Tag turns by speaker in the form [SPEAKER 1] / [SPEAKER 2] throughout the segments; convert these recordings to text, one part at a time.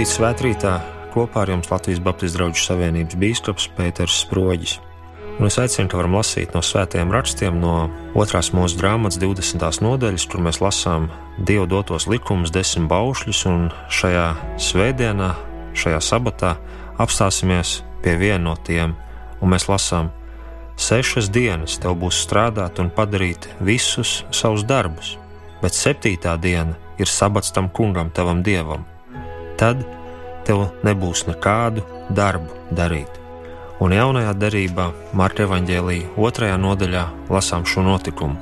[SPEAKER 1] Labrīt, svētkrītā! Kopā ar jums Latvijas Baptistu draugu savienības bīskaps Pēters Sproģis. Un es aicinu, ka varam lasīt no svētajiem rakstiem, no otrās mūsu grāmatas 20. nodaļas, kur mēs lasām Dieva dotos likumus, desmit baušļus, un šajā svētdienā, šajā sabatā apstāsimies pie viena no tiem, un mēs lasām, sešas dienas tev būs strādāt un padarīt visus savus darbus, bet septītā diena ir sabats tam kungam, tavam dievam tad tev nebūs nekādu darbu darīt. Un jaunajā darbā, Marka evanģēlīja otrajā nodaļā, lasām šo notikumu.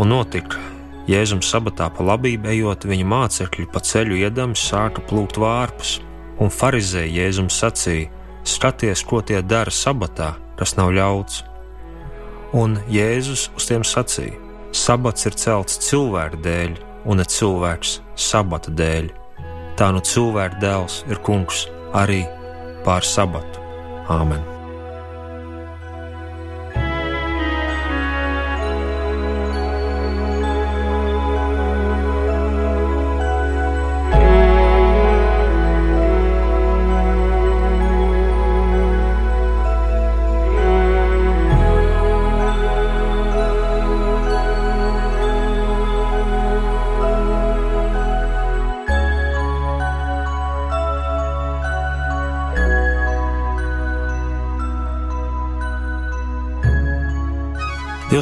[SPEAKER 1] Un notika, Jēzus sabatā pa labību ejot, viņa mācekļi pa ceļu iedami sāka plūkt vārpus, un farizēji Jēzus sacīja: Skaties, ko tie dara sabatā, kas nav ļauts. Un Jēzus uz tiem sacīja: Sabats ir celts cilvēku dēļ, un ne cilvēks sabata dēļ tā nu cilvēka dēls ir kungs arī pār sabatu. Āmen!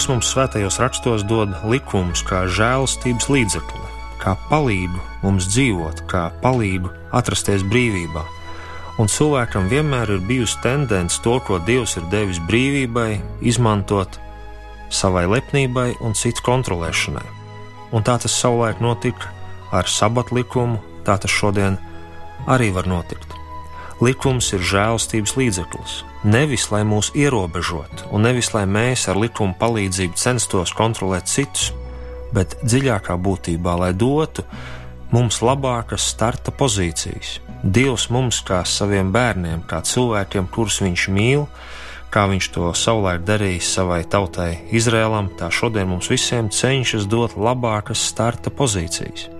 [SPEAKER 1] Dievs mums svētajos rakstos dod likumus kā žēlastības līdzekli, kā palīgu mums dzīvot, kā palīgu atrasties brīvībā. Un cilvēkam vienmēr ir bijusi tendence to, ko Dievs ir devis brīvībai, izmantot savai lepnībai un citu kontrolēšanai. Un tā tas savulaik notika ar sabatu likumu, tā tas šodien arī var notikt. Likums ir žēlstības līdzeklis. Nevis lai mūs ierobežotu, un nevis lai mēs ar likuma palīdzību censtos kontrolēt citus, bet dziļākā būtībā, lai dotu mums labākas starta pozīcijas. Dievs mums, kā saviem bērniem, kā cilvēkiem, kurus viņš mīl, kā viņš to savulaik darījis savai tautai Izrēlam, tā šodien mums visiem cenšas dot labākas starta pozīcijas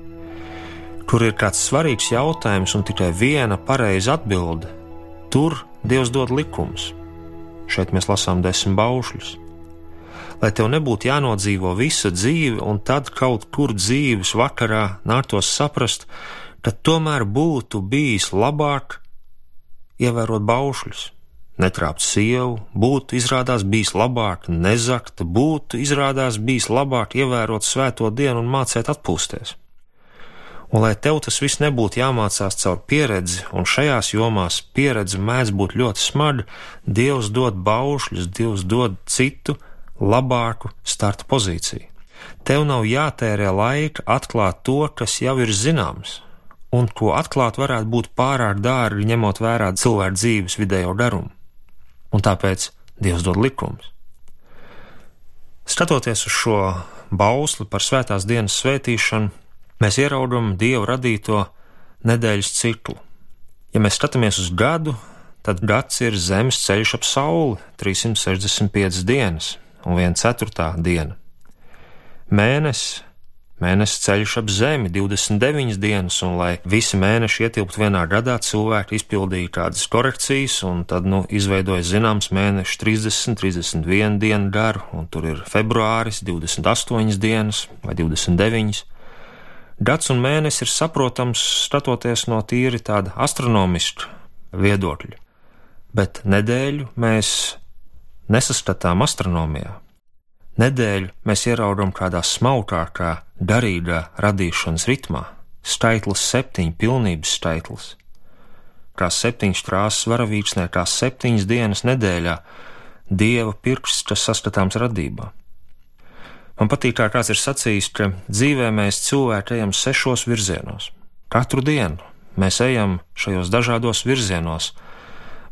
[SPEAKER 1] kur ir kāds svarīgs jautājums un tikai viena pareiza atbilde, tur Dievs dod likumus. Šeit mēs lasām desmit baušļus. Lai tev nebūtu jānodzīvo visa dzīve, un tad kaut kur dzīves vakarā nāktos saprast, ka tomēr būtu bijis labāk ievērot baušļus, netrāpt sievu, būtu izrādās bijis labāk nezakt, būtu izrādās bijis labāk ievērot svēto dienu un mācīt atpūsties. Un lai tev tas viss nebūtu jāmācās caur pieredzi, un šajās jomās pieredze mēdz būt ļoti smaga, Dievs dod baušļus, Dievs dod citu, labāku starta pozīciju. Tev nav jātērē laika atklāt to, kas jau ir zināms, un ko atklāt varētu būt pārāk dārgi, ņemot vērā cilvēku dzīves vidējo garumu. Un tāpēc Dievs dod likumus. Skatoties uz šo bausli par svētās dienas svētīšanu, mēs ieraugam Dievu radīto nedēļas ciklu. Ja mēs skatāmies uz gadu, tad gads ir zemes ceļš ap sauli - 365 dienas un 1 ceturtā diena. Mēnesis Mēnesis ceļš ap zemi 29 dienas, un lai visi mēneši ietilptu vienā gadā, cilvēki izpildīja kādas korekcijas, un tad nu, izveidoja zināms mēnešu 30, 31 dienu garu, un tur ir februāris 28 dienas vai 29. Gads un mēnesis ir saprotams skatoties no tīri tāda astronomiska viedokļa, bet nedēļu mēs nesaskatām astronomijā. Nedēļu mēs ieraugam kādā smalkākā, garīgā radīšanas ritmā, skaitlis septiņi, pilnības skaitlis. Kā septiņas krāsas varavīksnē, kā septiņas dienas nedēļā, dieva pirksts, kas saskatāms radībā. Man patīk, kā kāds ir sacījis, ka dzīvē mēs cilvēki ejam sešos virzienos. Katru dienu mēs ejam šajos dažādos virzienos,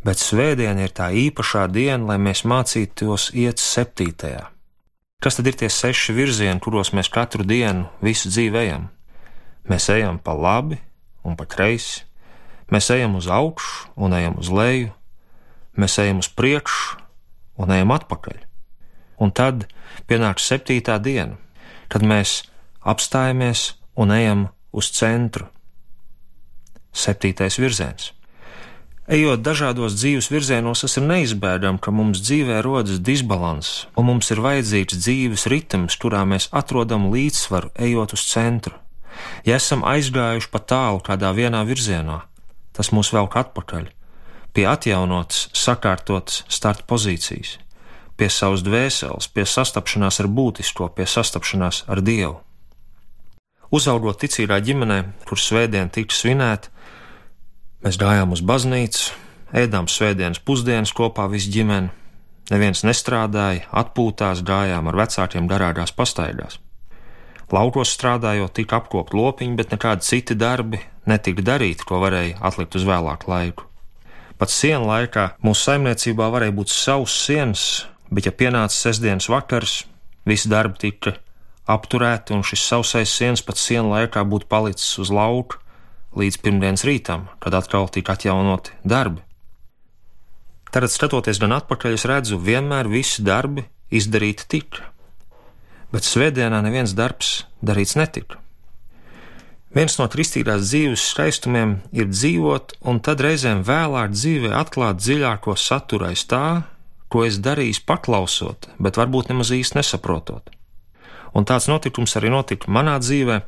[SPEAKER 1] bet svētdiena ir tā īpašā diena, lai mēs mācītos iet septītajā. Kas tad ir tie seši virzieni, kuros mēs katru dienu visu dzīvi ejam? Mēs ejam pa labi un pa kreisi, mēs ejam uz augšu un ejam uz leju, mēs ejam uz priekšu un ejam atpakaļ. Un tad pienāk septītā diena, kad mēs apstājamies un ejam uz centru. Septītais virziens. Ejot dažādos dzīves virzienos, tas ir neizbēgami, ka mums dzīvē rodas disbalans, un mums ir vajadzīgs dzīves ritms, kurā mēs atrodam līdzsvaru, ejot uz centru. Ja esam aizgājuši pa tālu kādā vienā virzienā, tas mūs velk atpakaļ, pie atjaunotas, sakārtotas starta pozīcijas, pie savas dvēseles, pie sastapšanās ar būtisko, pie sastapšanās ar Dievu. Uzaugot ticīgā ģimenē, kur svētdien tika svinēta, Mēs gājām uz baznīcu, ēdām svētdienas pusdienas kopā visi ģimeni. Neviens nestrādāja, atpūtās, gājām ar vecākiem garāgās pastaigās. Laukos strādājot, tika apkopt lopiņi, bet nekādi citi darbi netika darīti, ko varēja atlikt uz vēlāku laiku. Pat sienu laikā mūsu saimniecībā varēja būt savs sienas, bet ja pienāca sestdienas vakars, visi darbi tika apturēti, un šis sausais sienas pat sienu laikā būtu palicis uz lauka, līdz pirmdienas rītam, kad atkal tika atjaunoti darbi. Tad, skatoties gan atpakaļ, es redzu, vienmēr visi darbi izdarīti tika, bet svētdienā neviens darbs darīts netika. Viens no kristīgās dzīves skaistumiem ir dzīvot, un tad reizēm vēlāk dzīvē atklāt dziļāko saturu aiz tā, ko es darīju paklausot, bet varbūt nemaz īsti nesaprotot. Un tāds notikums arī notika manā dzīvē,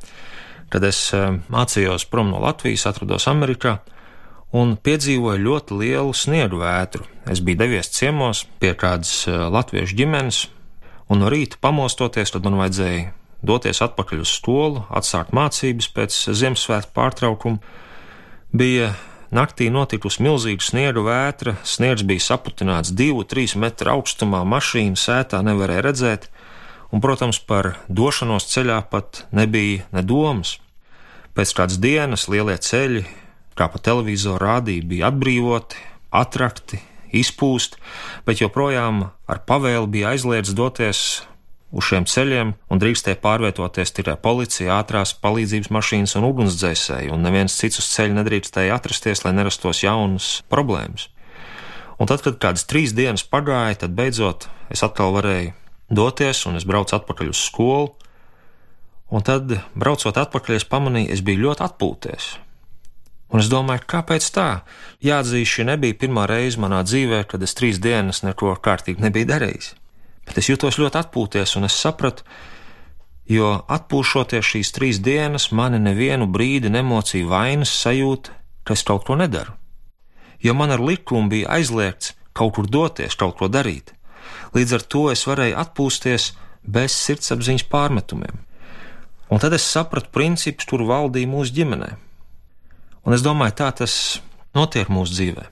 [SPEAKER 1] kad es eh, mācījos prom no Latvijas, atrados Amerikā un piedzīvoju ļoti lielu sniegu vētru. Es biju devies ciemos pie kādas eh, latviešu ģimenes, un no rīta pamostoties, tad man vajadzēja doties atpakaļ uz skolu, atsākt mācības pēc Ziemassvētku pārtraukuma. Bija naktī notikusi milzīga sniega vētra, sniegs bija saputināts divu, trīs metru augstumā, mašīna sētā nevarēja redzēt, un, protams, par došanos ceļā pat nebija ne domas. Pēc kādas dienas lielie ceļi, kā pa televizoru rādīja, bija atbrīvoti, atrakti, izpūsti, bet joprojām ar pavēli bija aizliegts doties uz šiem ceļiem un drīkstēja pārvietoties tikai policija, ātrās palīdzības mašīnas un ugunsdzēsēji, un neviens cits uz ceļa nedrīkstēja atrasties, lai nerastos jaunas problēmas. Un tad, kad kādas trīs dienas pagāja, tad beidzot es atkal varēju doties, un es braucu atpakaļ uz skolu. Un tad, braucot atpakaļ, es pamanīju, es biju ļoti atpūties. Un es domāju, kāpēc tā? Jāatzīst, šī nebija pirmā reize manā dzīvē, kad es trīs dienas neko kārtīgi nebiju darījis. Bet es jutos ļoti atpūties, un es sapratu, jo atpūšoties šīs trīs dienas, mani nevienu brīdi nemocīja vainas sajūta, ka es kaut ko nedaru. Jo man ar likumu bija aizliegts kaut kur doties, kaut ko darīt. Līdz ar to es varēju atpūsties bez sirdsapziņas pārmetumiem. Un tad es sapratu principus, kur valdīja mūsu ģimenē. Un es domāju, tā tas notiek mūsu dzīvē.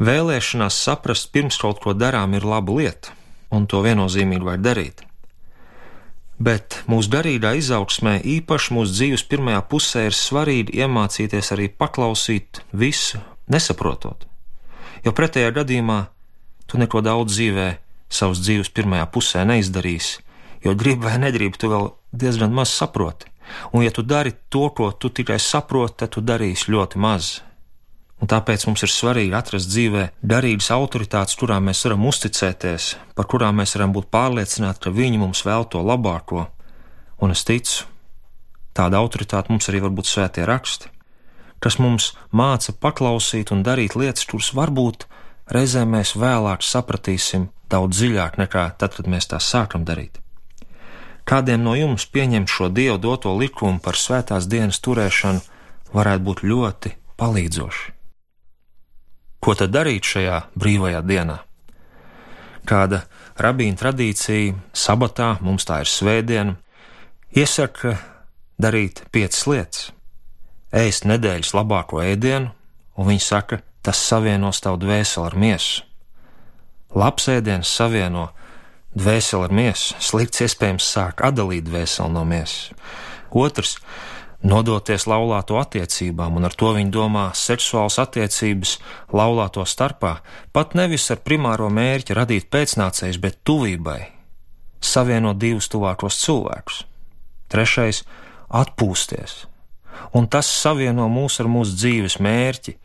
[SPEAKER 1] Vēlēšanās saprast, pirms kaut ko darām, ir laba lieta, un to viennozīmīgi vajag darīt. Bet mūsu garīgā izaugsmē, īpaši mūsu dzīves pirmajā pusē, ir svarīgi iemācīties arī paklausīt visu, nesaprotot. Jo pretējā gadījumā tu neko daudz dzīvē, savas dzīves pirmajā pusē neizdarīsi, jo gribi vai nedrību, tu vēl diezgan maz saproti. Un, ja tu dari to, ko tu tikai saproti, tad tu darīsi ļoti maz. Un tāpēc mums ir svarīgi atrast dzīvē garīgas autoritātes, kurām mēs varam uzticēties, par kurām mēs varam būt pārliecināti, ka viņi mums vēl to labāko. Un es ticu, tāda autoritāte mums arī var būt svētie raksti, kas mums māca paklausīt un darīt lietas, kuras varbūt reizēm mēs vēlāk sapratīsim daudz dziļāk nekā tad, kad mēs tās sākam darīt. Kādiem no jums pieņemt šo dievu doto likumu par svētās dienas turēšanu varētu būt ļoti palīdzoši. Ko tad darīt šajā brīvajā dienā? Kāda rabīna tradīcija, sabatā, mums tā ir svētdiena, iesaka darīt piecas lietas - ēst nedēļas labāko ēdienu, un viņi saka, tas savienos tavu dvēseli ar miesu. Labs ēdiens savieno dvēseli ar miesu, slikts iespējams sāk atdalīt dvēseli no miesas. Otrs - nodoties laulāto attiecībām, un ar to viņi domā seksuāls attiecības laulāto starpā, pat nevis ar primāro mērķi radīt pēcnācējus, bet tuvībai, savienot divus tuvākos cilvēkus. Trešais - atpūsties, un tas savieno mūs ar mūsu dzīves mērķi,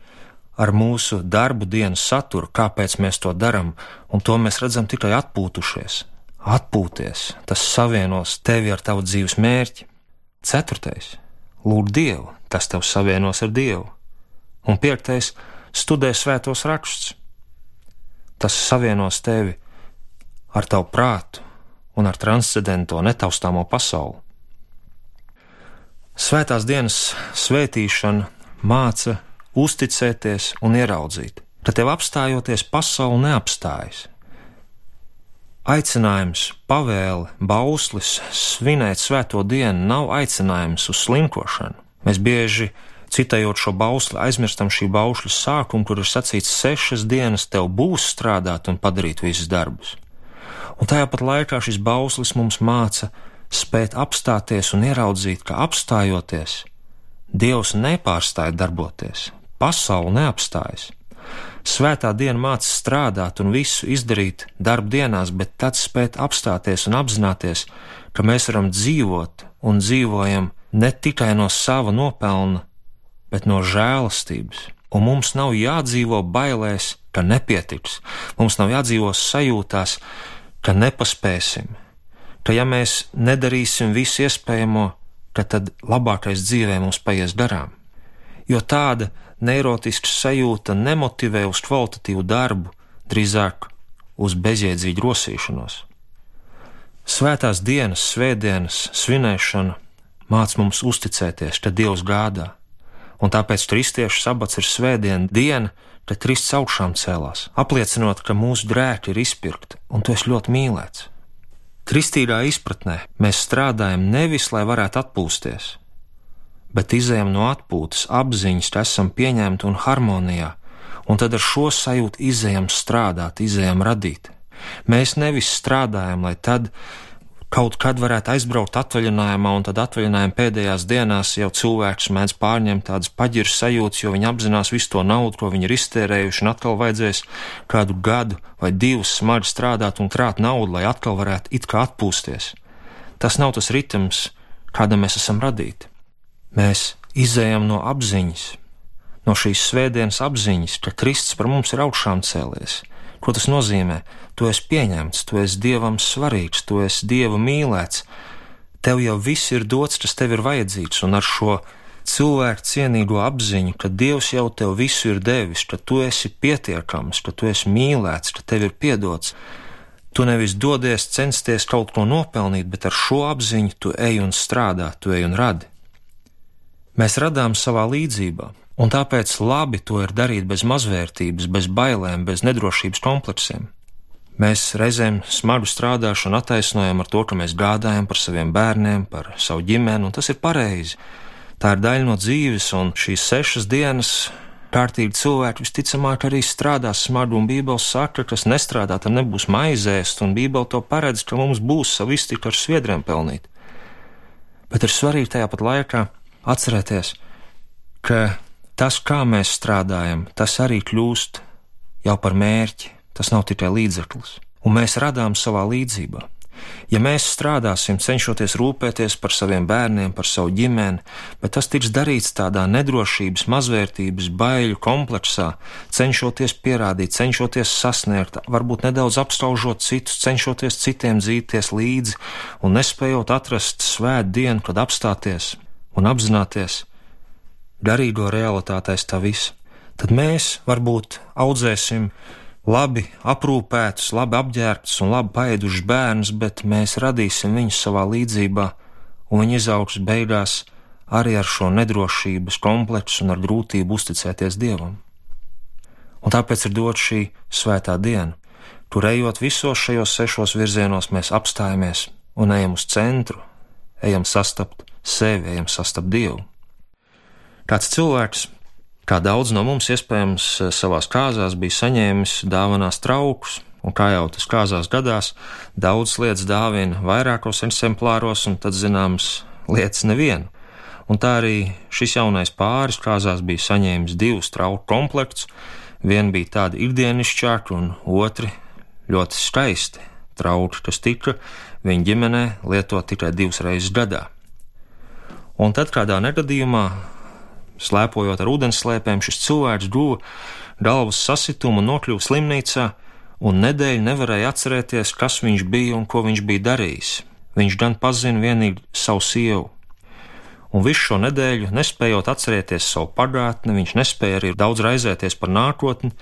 [SPEAKER 1] ar mūsu darbu dienas saturu, kāpēc mēs to darām, un to mēs redzam tikai atpūtušies. Atpūties, tas savienos tevi ar tavu dzīves mērķi. Ceturtais - lūgt Dievu, tas tev savienos ar Dievu. un piektais - studē svētos rakstus. Tas savienos tevi ar tavu prātu un ar transcendento netaustāmo pasauli. Svētās dienas svētīšana māca uzticēties un ieraudzīt, ka tev apstājoties pasaule neapstājas. Aicinājums, pavēle, bauslis, svinēt svēto dienu nav aicinājums uz slinkošanu. Mēs bieži, citējot šo bausli, aizmirstam šī bausļa sākumu, kur ir sacīts, sešas dienas tev būs strādāt un padarīt visus darbus. Un tajā pat laikā šis bauslis mums māca spēt apstāties un ieraudzīt, ka apstājoties, Dievs nepārstāja darboties, pasaule neapstājas. Svētā diena māca strādāt un visu izdarīt darba dienās, bet tad spēt apstāties un apzināties, ka mēs varam dzīvot un dzīvojam ne tikai no sava nopelna, bet no žēlastības. Un mums nav jādzīvo bailēs, ka nepietiks, mums nav jādzīvo sajūtās, ka nepaspēsim, ka ja mēs nedarīsim visu iespējamo, ka tad labākais dzīvē mums paies garām. Jo tāda neirotiska sajūta nemotivē uz kvalitatīvu darbu, drīzāk uz bezjēdzīgu rosīšanos. Svētās dienas, svētdienas, svinēšana māca mums uzticēties, ka Dievs gādā, un tāpēc kristiešu sabats ir svētdiena diena, kad Kristus augšām cēlās, apliecinot, ka mūsu grēki ir izpirkti un tu esi ļoti mīlēts. Kristīgā izpratnē mēs strādājam nevis, lai varētu atpūsties, bet izējam no atpūtas, apziņas, esam pieņemti un harmonijā, un tad ar šo sajūtu izējam strādāt, izējam radīt. Mēs nevis strādājam, lai tad kaut kad varētu aizbraukt atvaļinājumā, un tad atvaļinājuma pēdējās dienās jau cilvēks mēdz pārņemt tādas paģiras sajūtas, jo viņi apzinās visu to naudu, ko viņi ir iztērējuši, un atkal vajadzēs kādu gadu vai divus smagi strādāt un krāt naudu, lai atkal varētu it kā atpūsties. Tas nav tas ritms, kādam mēs esam radīti. Mēs izējām no apziņas, no šīs svētdienas apziņas, ka Kristus par mums ir augšām cēlies. Ko tas nozīmē? Tu esi pieņemts, tu esi dievam svarīgs, tu esi dieva mīlēts. Tev jau viss ir dots, kas tev ir vajadzīgs, un ar šo cilvēku cienīgo apziņu, ka Dievs jau tev visu ir devis, ka tu esi pietiekams, ka tu esi mīlēts, ka tev ir piedots. Tu nevis dodies censties kaut ko nopelnīt, bet ar šo apziņu tu ej un strādā, tu ej un radi. Mēs radām savā līdzībā, un tāpēc labi to ir darīt bez mazvērtības, bez bailēm, bez nedrošības kompleksiem. Mēs reizēm smagu strādāšanu attaisnojam ar to, ka mēs gādājam par saviem bērniem, par savu ģimeni, un tas ir pareizi. Tā ir daļa no dzīves, un šīs sešas dienas kārtīgi cilvēki visticamāk arī strādās smagi, un Bībele saka, ka kas nestrādā, tam nebūs maizēst, un Bībele to paredz, ka mums būs savu iztiku ar sviedriem pelnīt. Bet ir svarīgi tajā pat laikā atcerēties, ka tas, kā mēs strādājam, tas arī kļūst jau par mērķi, tas nav tikai līdzeklis, un mēs radām savā līdzībā. Ja mēs strādāsim, cenšoties rūpēties par saviem bērniem, par savu ģimeni, bet tas tiks darīts tādā nedrošības, mazvērtības, baiļu kompleksā, cenšoties pierādīt, cenšoties sasniegt, varbūt nedaudz apskaužot citus, cenšoties citiem dzīties līdzi un nespējot atrast svētu dienu, kad apstāties un apzināties garīgo realitāti aiz tā visa, tad mēs varbūt audzēsim labi aprūpētus, labi apģērbtus un labi paēdušus bērnus, bet mēs radīsim viņus savā līdzībā, un viņi izaugs beigās arī ar šo nedrošības kompleksu un ar grūtību uzticēties Dievam. Un tāpēc ir dot šī svētā diena, kur ejot visos šajos sešos virzienos, mēs apstājamies un ejam uz centru, ejam sastapt sevi, ejam sastapt Dievu. Kāds cilvēks, kā daudz no mums iespējams savās kāzās, bija saņēmis dāvanās traukus, un kā jau tas kāzās gadās, daudz lietas dāvina vairākos eksemplāros, un tad zināms lietas nevienu. Un tā arī šis jaunais pāris kāzās bija saņēmis divus trauku komplektus. Viena bija tāda ikdienišķāka, un otri ļoti skaisti trauki, kas tika viņa ģimenē lietot tikai divas reizes gadā. Un tad kādā negadījumā, slēpojot ar ūdenslēpēm, šis cilvēks guva galvas sasitumu un nokļuva slimnīcā, un nedēļu nevarēja atcerēties, kas viņš bija un ko viņš bija darījis. Viņš gan pazina vienīgi savu sievu. Un visu šo nedēļu, nespējot atcerēties savu pagātni, viņš nespēja arī daudz raizēties par nākotni,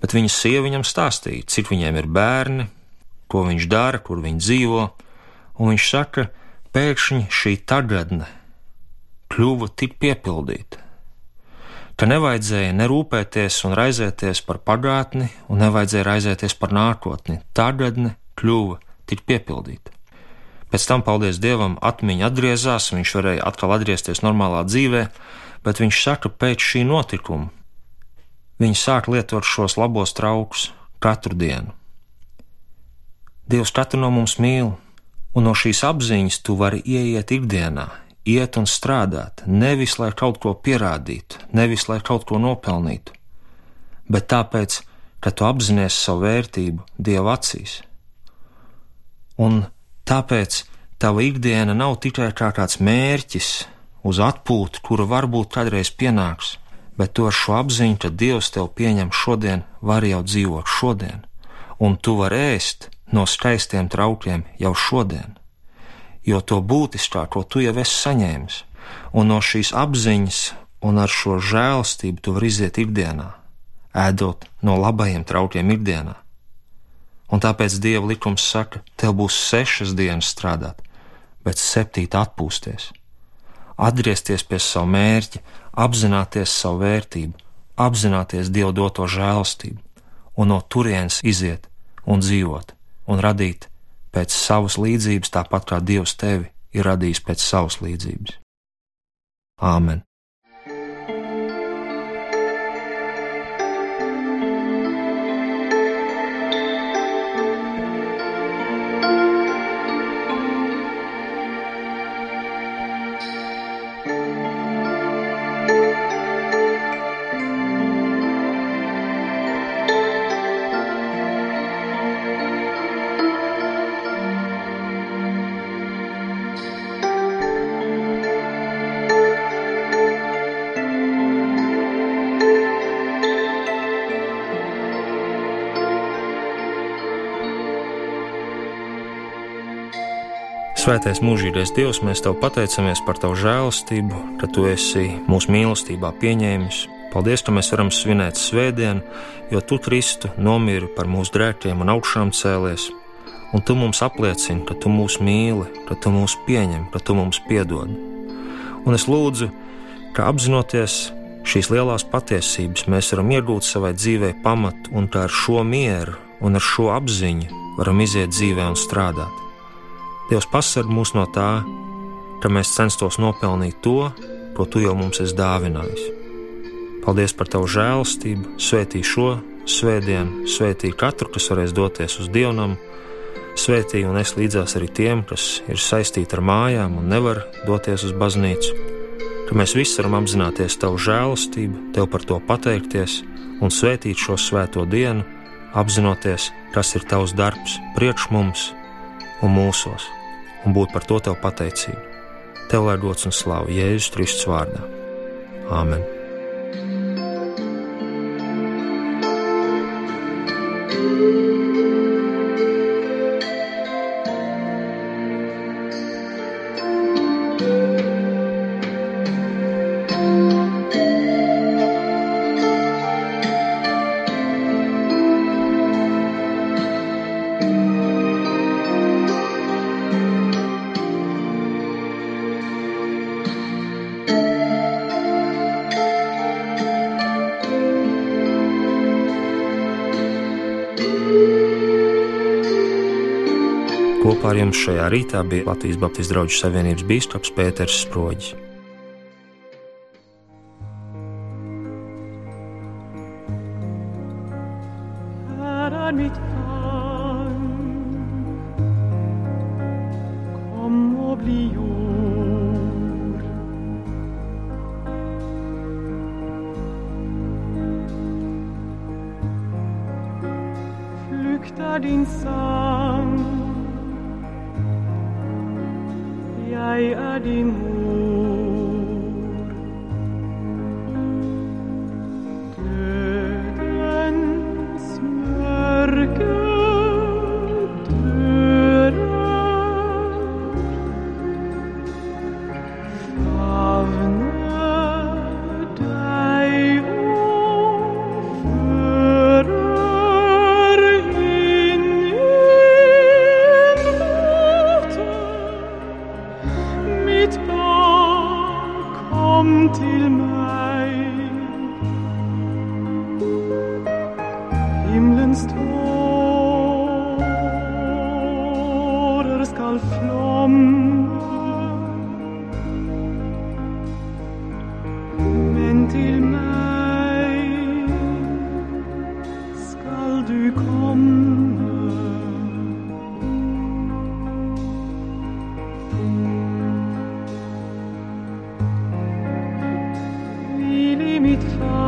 [SPEAKER 1] bet viņa sieva viņam stāstīja, cik viņiem ir bērni, ko viņš dara, kur viņi dzīvo, un viņš saka, pēkšņi šī tagadne kļuva tik piepildīta, ka nevajadzēja nerūpēties un raizēties par pagātni, un nevajadzēja raizēties par nākotni. Tagadne kļuva tik piepildīta. Pēc tam, paldies Dievam, atmiņa atgriezās, viņš varēja atkal atgriezties normālā dzīvē, bet viņš saka, pēc šī notikuma viņi sāk lietot šos labos traukus katru dienu. Dievs katru no mums mīl, un no šīs apziņas tu vari ieiet ikdienā, iet un strādāt, nevis lai kaut ko pierādītu, nevis lai kaut ko nopelnītu, bet tāpēc, ka tu apzinājies savu vērtību Dieva acīs. Un tāpēc tava ikdiena nav tikai kā kāds mērķis uz atpūtu, kura varbūt kādreiz pienāks, bet to ar šo apziņu, ka Dievs tev pieņem šodien, var jau dzīvot šodien, un tu vari ēst no skaistiem traukiem jau šodien jo to būtiskāko tu jau esi saņēmis, un no šīs apziņas un ar šo žēlstību tu vari iziet ikdienā, ēdot no labajiem traukiem ikdienā. Un tāpēc Dieva likums saka, tev būs sešas dienas strādāt, bet septīta atpūsties, atgriezties pie savu mērķi, apzināties savu vērtību, apzināties Dieva doto žēlstību, un no turienes iziet un dzīvot un radīt pēc savas līdzības, tāpat kā Dievs tevi ir radījis pēc savas līdzības. Āmen! Svētais mūžīgais Dievs, mēs Tev pateicamies par Tavu žēlastību, ka Tu esi mūsu mīlestībā pieņēmis. Paldies, ka mēs varam svinēt svētdienu, jo Tu, Kristu, nomiri par mūsu grēkiem un augšām cēlies, un Tu mums apliecini, ka Tu mūs mīli, ka Tu mūs pieņem, ka Tu mums piedod. Un es lūdzu, ka apzinoties šīs lielās patiesības, mēs varam iegūt savai dzīvei pamatu, un kā ar šo mieru un ar šo apziņu varam iziet dzīvē un strādāt. Dievs pasarg mūs no tā, ka mēs censtos nopelnīt to, ko Tu jau mums esi dāvinājis. Paldies par Tavu žēlastību, svētī šo svētdienu, svētī katru, kas varēs doties uz dievnam, svētī un es līdzās arī tiem, kas ir saistīti ar mājām un nevar doties uz baznīcu, ka mēs visi varam apzināties Tavu žēlastību, Tev par to pateikties un svētīt šo svēto dienu, apzinoties, kas ir Tavs darbs priekš mums un mūsos, un būt par to tev pateicību. Tev lai gods un slāva Jēzus Kristus vārdā. Āmen! Jums šajā rītā bija Latvijas Baptistu draugu savienības bīskaps Pēters Sproģis. mit
[SPEAKER 2] beautiful.